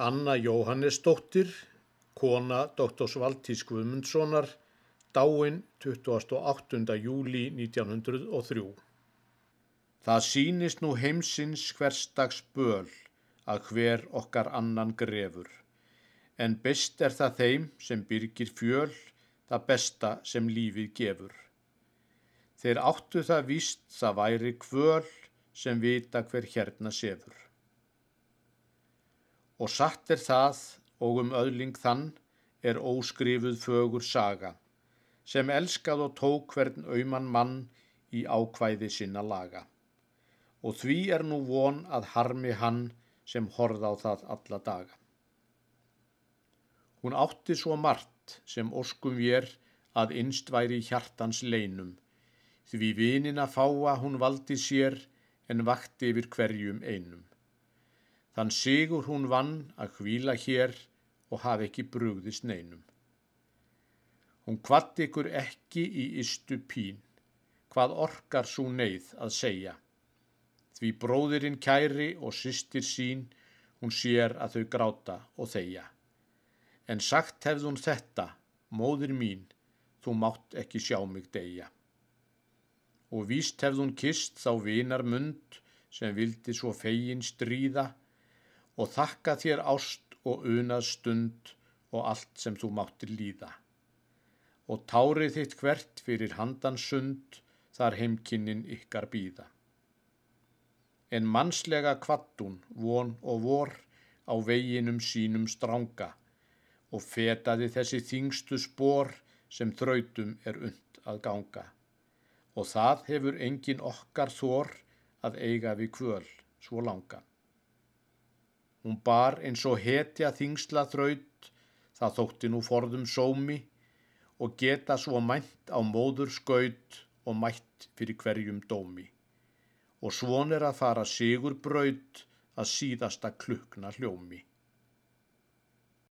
Anna Jóhannesdóttir, kona Dr. Valtís Guðmundssonar, dáin 28. júli 1903. Það sýnist nú heimsins hverstags böl að hver okkar annan grefur, en best er það þeim sem byrgir fjöl, það besta sem lífið gefur. Þeir áttu það víst það væri kvöl sem vita hver hérna sefur. Og satt er það og um öðling þann er óskrifuð fögur saga, sem elskað og tók hvern auman mann í ákvæði sinna laga. Og því er nú von að harmi hann sem horða á það alla daga. Hún átti svo margt sem óskum vér að innst væri hjartans leinum, því vinina fáa hún valdi sér en vakti yfir hverjum einum. Þann sigur hún vann að hvíla hér og hafi ekki brugðist neinum. Hún kvatti ykkur ekki í istu pín, hvað orkar svo neyð að segja. Því bróðirinn kæri og systir sín, hún sér að þau gráta og þeia. En sagt hefði hún þetta, móðir mín, þú mátt ekki sjá mig deyja. Og víst hefði hún kist þá vinar mund sem vildi svo fegin stríða og þakka þér ást og unað stund og allt sem þú máttir líða. Og tárið þitt hvert fyrir handan sund þar heimkinnin ykkar býða. En mannslega kvattun, von og vor á veginum sínum stránga og fetaði þessi þingstu spór sem þrautum er und að ganga. Og það hefur engin okkar þór að eiga við kvöl svo langa. Hún bar eins og hetja þingsla þraut, það þótti nú forðum sómi og geta svo mænt á móður skaut og mætt fyrir hverjum dómi. Og svon er að fara sigur braut að síðasta klukna hljómi.